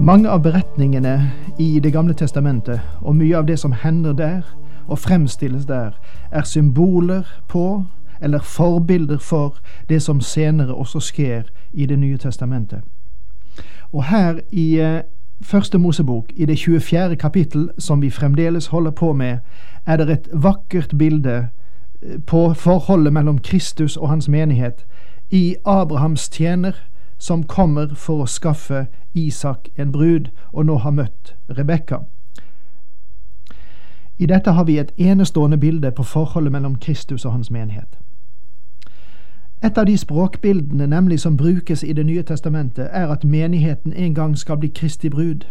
Mange av beretningene i Det gamle testamentet, og mye av det som hender der og fremstilles der, er symboler på eller forbilder for det som senere også skjer i Det nye testamentet. Og her i eh, Første Mosebok, i det 24. kapittel, som vi fremdeles holder på med, er det et vakkert bilde eh, på forholdet mellom Kristus og hans menighet i Abrahams tjener, som kommer for å skaffe Isak en brud, og nå har møtt Rebekka. I dette har vi et enestående bilde på forholdet mellom Kristus og hans menighet. Et av de språkbildene nemlig som brukes i Det nye testamentet, er at menigheten en gang skal bli Kristi brud.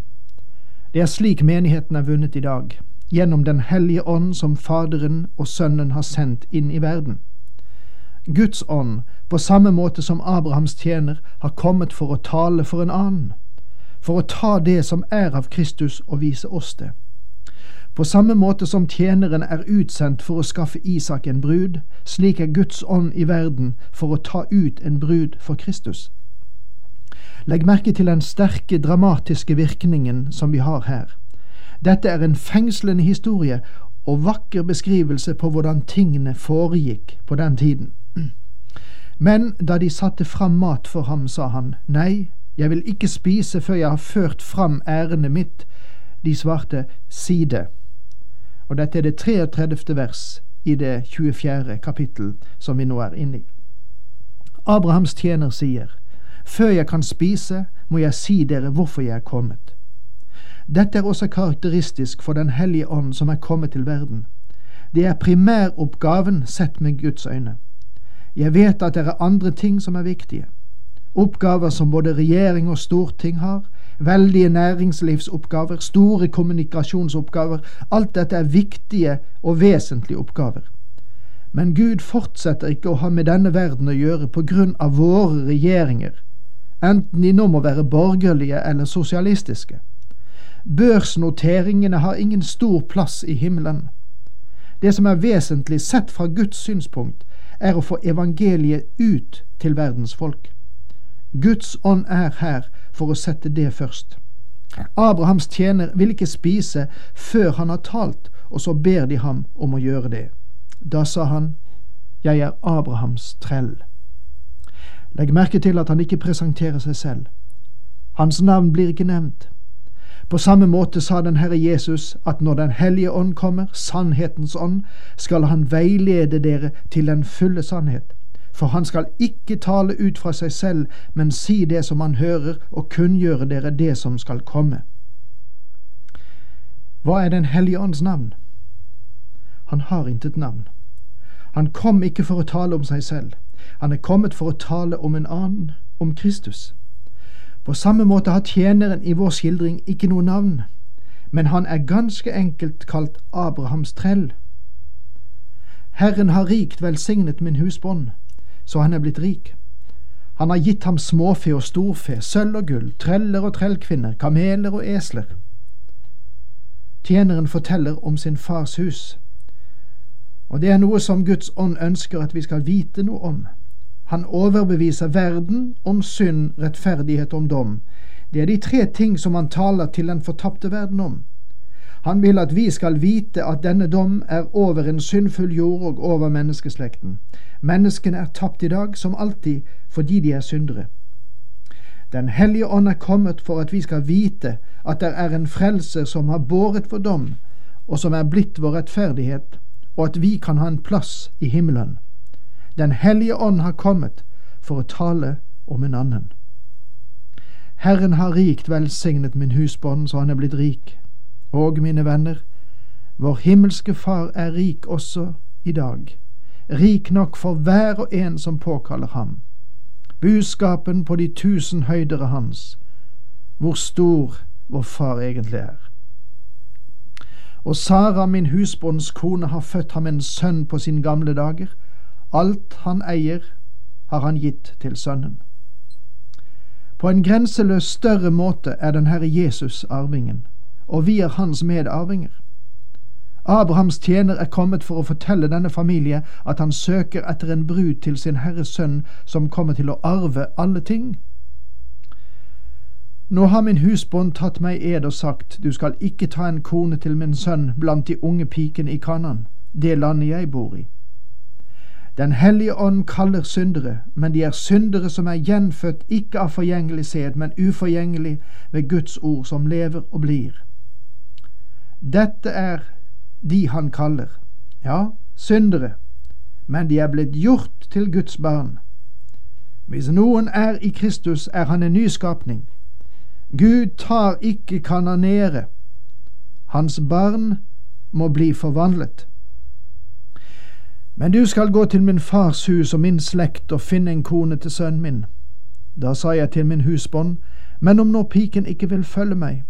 Det er slik menigheten er vunnet i dag, gjennom Den hellige ånd som Faderen og Sønnen har sendt inn i verden. Guds ånd, på samme måte som Abrahams tjener, har kommet for å tale for en annen, for å ta det som er av Kristus og vise oss det. På samme måte som tjeneren er utsendt for å skaffe Isak en brud, slik er Guds ånd i verden for å ta ut en brud for Kristus. Legg merke til den sterke, dramatiske virkningen som vi har her. Dette er en fengslende historie og vakker beskrivelse på hvordan tingene foregikk på den tiden. Men da de satte fram mat for ham, sa han, Nei, jeg vil ikke spise før jeg har ført fram ærendet mitt. De svarte, Si det. Og dette er det 33. vers i det 24. kapittel som vi nå er inne i. Abrahams tjener sier, Før jeg kan spise, må jeg si dere hvorfor jeg er kommet. Dette er også karakteristisk for Den hellige ånd som er kommet til verden. Det er primæroppgaven sett med Guds øyne. Jeg vet at det er andre ting som er viktige. Oppgaver som både regjering og storting har, veldige næringslivsoppgaver, store kommunikasjonsoppgaver, alt dette er viktige og vesentlige oppgaver. Men Gud fortsetter ikke å ha med denne verden å gjøre på grunn av våre regjeringer, enten de nå må være borgerlige eller sosialistiske. Børsnoteringene har ingen stor plass i himmelen. Det som er vesentlig sett fra Guds synspunkt, er å få evangeliet ut til verdens folk. Guds ånd er her for å sette det først. Abrahams tjener vil ikke spise før han har talt, og så ber de ham om å gjøre det. Da sa han, Jeg er Abrahams trell. Legg merke til at han ikke presenterer seg selv. Hans navn blir ikke nevnt. På samme måte sa den Herre Jesus at når Den hellige ånd kommer, sannhetens ånd, skal han veilede dere til den fulle sannhet. For han skal ikke tale ut fra seg selv, men si det som han hører, og kunngjøre dere det som skal komme. Hva er Den hellige ånds navn? Han har intet navn. Han kom ikke for å tale om seg selv. Han er kommet for å tale om en annen, om Kristus. På samme måte har tjeneren i vår skildring ikke noe navn, men han er ganske enkelt kalt Abrahams trell. Herren har rikt velsignet min husbånd, så han er blitt rik. Han har gitt ham småfe og storfe, sølv og gull, treller og trellkvinner, kameler og esler. Tjeneren forteller om sin fars hus, og det er noe som Guds ånd ønsker at vi skal vite noe om. Han overbeviser verden om synd, rettferdighet om dom. Det er de tre ting som han taler til den fortapte verden om. Han vil at vi skal vite at denne dom er over en syndfull jord og over menneskeslekten. Menneskene er tapt i dag, som alltid, fordi de er syndere. Den hellige ånd er kommet for at vi skal vite at det er en frelser som har båret for dom, og som er blitt vår rettferdighet, og at vi kan ha en plass i himmelen. Den hellige ånd har kommet for å tale om en annen. Herren har rikt velsignet min husbånd så han er blitt rik. Og, mine venner, vår himmelske Far er rik også i dag, rik nok for hver og en som påkaller ham. Buskapen på de tusen høydere hans, hvor stor vår far egentlig er. Og Sara, min husbonds kone, har født ham en sønn på sine gamle dager. Alt han eier, har han gitt til sønnen. På en grenseløs større måte er den Herre Jesus arvingen, og vi er hans medarvinger. Abrahams tjener er kommet for å fortelle denne familie at han søker etter en brud til sin Herres sønn som kommer til å arve alle ting. Nå har min husbond tatt meg ed og sagt, du skal ikke ta en kone til min sønn blant de unge pikene i Kanan, det landet jeg bor i. Den hellige ånd kaller syndere, men de er syndere som er gjenfødt ikke av forgjengelig sæd, men uforgjengelig ved Guds ord som lever og blir. Dette er de han kaller, ja, syndere, men de er blitt gjort til Guds barn. Hvis noen er i Kristus, er han en nyskapning. Gud tar ikke kananere. Hans barn må bli forvandlet. Men du skal gå til min fars hus og min slekt og finne en kone til sønnen min. Da sa jeg til min husbånd, men om nå piken ikke vil følge meg?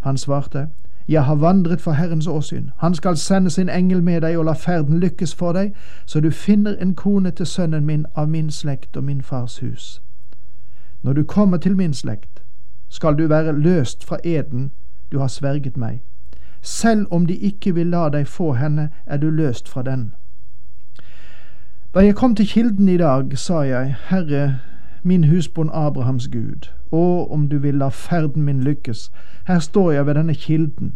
Han svarte, jeg har vandret for Herrens åsyn. Han skal sende sin engel med deg og la ferden lykkes for deg, så du finner en kone til sønnen min av min slekt og min fars hus. Når du kommer til min slekt, skal du være løst fra eden du har sverget meg. Selv om de ikke vil la deg få henne, er du løst fra den. Da jeg kom til kilden i dag, sa jeg, Herre, min husbond Abrahams Gud, å, om du vil la ferden min lykkes, her står jeg ved denne kilden.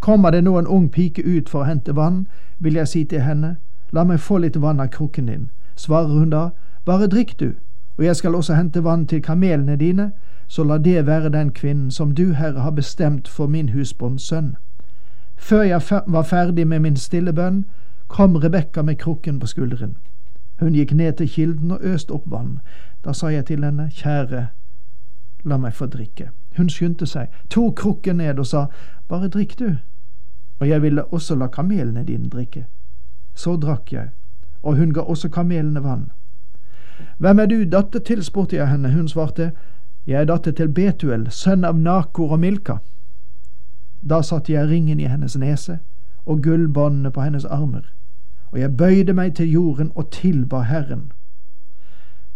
Kommer det nå en ung pike ut for å hente vann, vil jeg si til henne, la meg få litt vann av krukken din. Svarer hun da, bare drikk du, og jeg skal også hente vann til kamelene dine, så la det være den kvinnen som du, Herre, har bestemt for min husbonds sønn. Før jeg var ferdig med min stille bønn, kom Rebekka med krukken på skulderen. Hun gikk ned til kilden og øste opp vann. Da sa jeg til henne, kjære, la meg få drikke. Hun skyndte seg, tok krukken ned og sa, bare drikk du, og jeg ville også la kamelene dine drikke. Så drakk jeg, og hun ga også kamelene vann. Hvem er du datter til, spurte jeg henne. Hun svarte, jeg er datter til Betuel, sønn av Nakor og Milka. Da satte jeg ringen i hennes nese og gullbåndene på hennes armer og jeg bøyde meg til jorden og tilba Herren.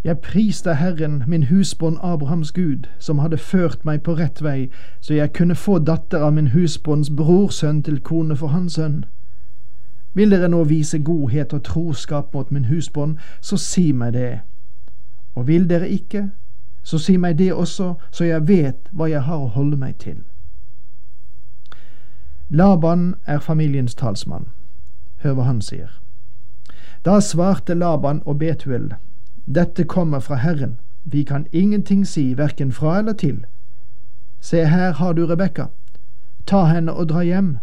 Jeg priste Herren, min husbond Abrahams Gud, som hadde ført meg på rett vei, så jeg kunne få datter av min husbonds brorsønn til kone for hans sønn. Vil dere nå vise godhet og troskap mot min husbond, så si meg det. Og vil dere ikke, så si meg det også, så jeg vet hva jeg har å holde meg til. Laban er familiens talsmann. Hør hva han sier. Da svarte Laban og Betuel, Dette kommer fra Herren, vi kan ingenting si verken fra eller til. Se, her har du Rebekka. Ta henne og dra hjem.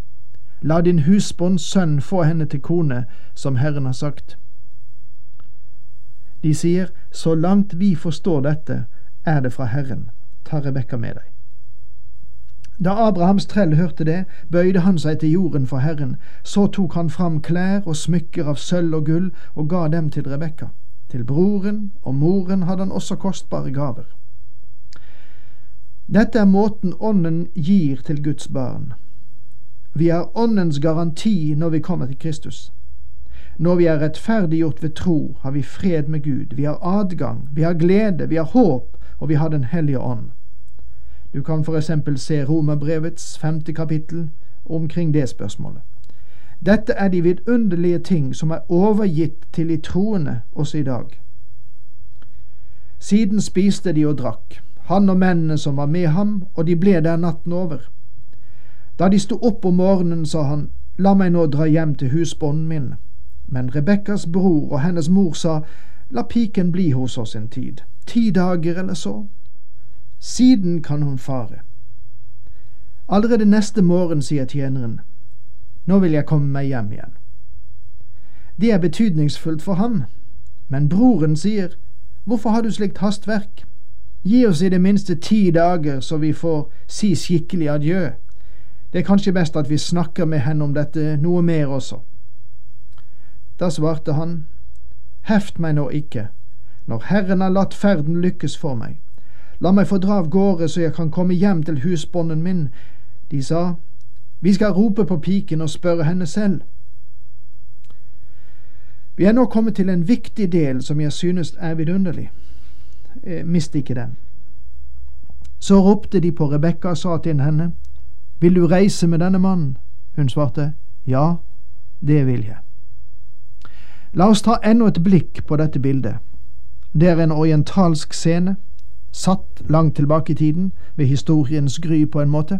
La din husbonds sønn få henne til kone, som Herren har sagt. De sier, Så langt vi forstår dette, er det fra Herren. Ta Rebekka med deg. Da Abrahams trell hørte det, bøyde han seg til jorden for Herren. Så tok han fram klær og smykker av sølv og gull og ga dem til Rebekka. Til broren og moren hadde han også kostbare gaver. Dette er måten Ånden gir til Guds barn. Vi har Åndens garanti når vi kommer til Kristus. Når vi er rettferdiggjort ved tro, har vi fred med Gud, vi har adgang, vi har glede, vi har håp, og vi har Den hellige ånd. Du kan for eksempel se Romerbrevets femte kapittel omkring det spørsmålet. Dette er de vidunderlige ting som er overgitt til de troende også i dag. Siden spiste de og drakk, han og mennene som var med ham, og de ble der natten over. Da de sto opp om morgenen, sa han, La meg nå dra hjem til husbonden min. Men Rebekkas bror og hennes mor sa, La piken bli hos oss en tid, ti dager eller så, siden kan hun fare. Allerede neste morgen sier tjeneren, Nå vil jeg komme meg hjem igjen. Det er betydningsfullt for ham, men broren sier, Hvorfor har du slikt hastverk? Gi oss i det minste ti dager, så vi får si skikkelig adjø. Det er kanskje best at vi snakker med henne om dette noe mer også. Da svarte han, Heft meg nå ikke, når Herren har latt ferden lykkes for meg. La meg få dra av gårde så jeg kan komme hjem til husbonden min. De sa, Vi skal rope på piken og spørre henne selv. Vi er nå kommet til en viktig del som jeg synes er vidunderlig. Eh, mist ikke den. Så ropte de på Rebekka og sa til henne, Vil du reise med denne mannen? Hun svarte, Ja, det vil jeg. La oss ta enda et blikk på dette bildet. Det er en orientalsk scene, satt langt tilbake i tiden, ved historiens gry på en måte.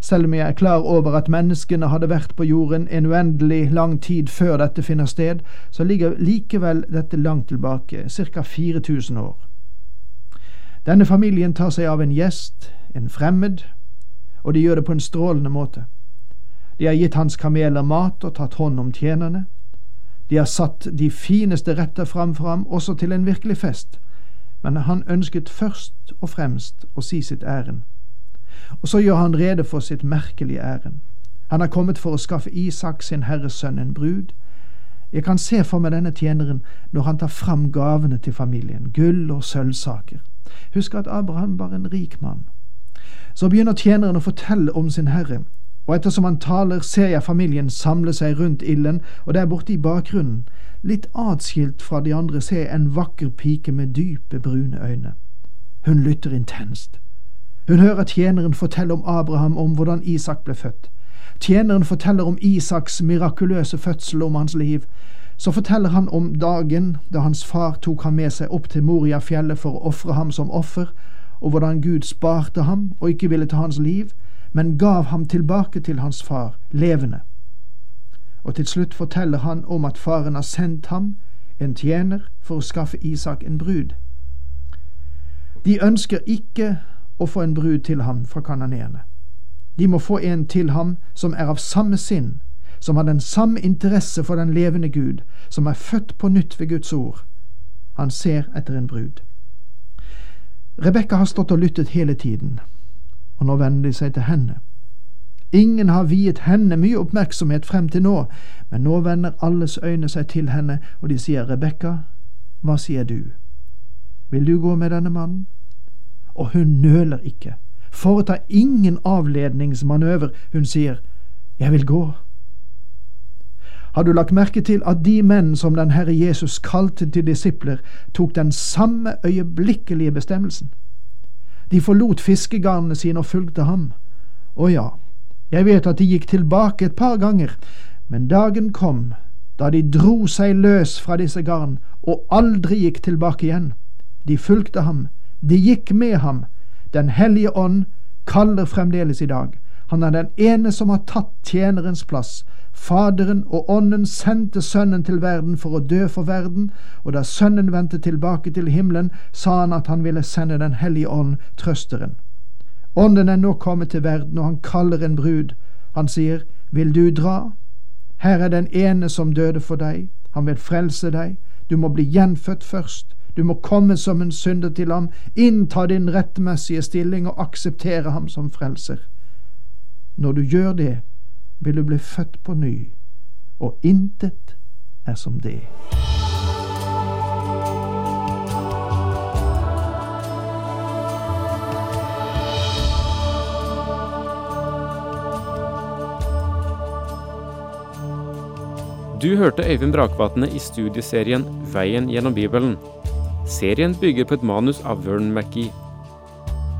Selv om jeg er klar over at menneskene hadde vært på jorden en uendelig lang tid før dette finner sted, så ligger likevel dette langt tilbake, ca. 4000 år. Denne familien tar seg av en gjest, en fremmed, og de gjør det på en strålende måte. De har gitt hans kameler mat og tatt hånd om tjenerne. De har satt de fineste retter fram for ham, også til en virkelig fest, men han ønsket først og fremst å si sitt ærend. Og så gjør han rede for sitt merkelige ærend. Han er kommet for å skaffe Isak, sin herres sønn, en brud. Jeg kan se for meg denne tjeneren når han tar fram gavene til familien, gull og sølvsaker. Husk at Abraham var en rik mann. Så begynner tjeneren å fortelle om sin herre, og ettersom han taler, ser jeg familien samle seg rundt ilden, og der borte i bakgrunnen, litt atskilt fra de andre, ser jeg en vakker pike med dype, brune øyne. Hun lytter intenst. Hun hører tjeneren fortelle om Abraham, om hvordan Isak ble født. Tjeneren forteller om Isaks mirakuløse fødsel, om hans liv. Så forteller han om dagen da hans far tok ham med seg opp til Moriafjellet for å ofre ham som offer, og hvordan Gud sparte ham og ikke ville ta hans liv, men gav ham tilbake til hans far, levende. Og til slutt forteller han om at faren har sendt ham, en tjener, for å skaffe Isak en brud. De ønsker ikke å få en brud til ham fra kanoneerne. De må få en til ham som er av samme sinn, som har den samme interesse for den levende Gud, som er født på nytt ved Guds ord. Han ser etter en brud. Rebekka har stått og lyttet hele tiden, og nå vender de seg til henne. Ingen har viet henne mye oppmerksomhet frem til nå, men nå vender alles øyne seg til henne, og de sier, Rebekka, hva sier du? Vil du gå med denne mannen? Og hun nøler ikke, foretar ingen avledningsmanøver, hun sier, Jeg vil gå. Har du lagt merke til at de menn som den Herre Jesus kalte til disipler, tok den samme øyeblikkelige bestemmelsen? De forlot fiskegarnene sine og fulgte ham. Å ja, jeg vet at de gikk tilbake et par ganger, men dagen kom da de dro seg løs fra disse garn og aldri gikk tilbake igjen. De fulgte ham, de gikk med ham. Den hellige ånd kaller fremdeles i dag. Han er den ene som har tatt tjenerens plass. Faderen og Ånden sendte Sønnen til verden for å dø for verden, og da Sønnen vendte tilbake til himmelen, sa han at han ville sende Den hellige ånd, trøsteren. Ånden er nå kommet til verden, og han kaller en brud. Han sier, Vil du dra? Her er den ene som døde for deg. Han vil frelse deg. Du må bli gjenfødt først. Du må komme som en synder til ham, innta din rettmessige stilling og akseptere ham som frelser. Når du gjør det, vil du bli født på ny, og intet er som det. Du hørte Øyvind Brakvatne i studieserien Veien gjennom Bibelen. Serien bygger på et manus av Vern McGee.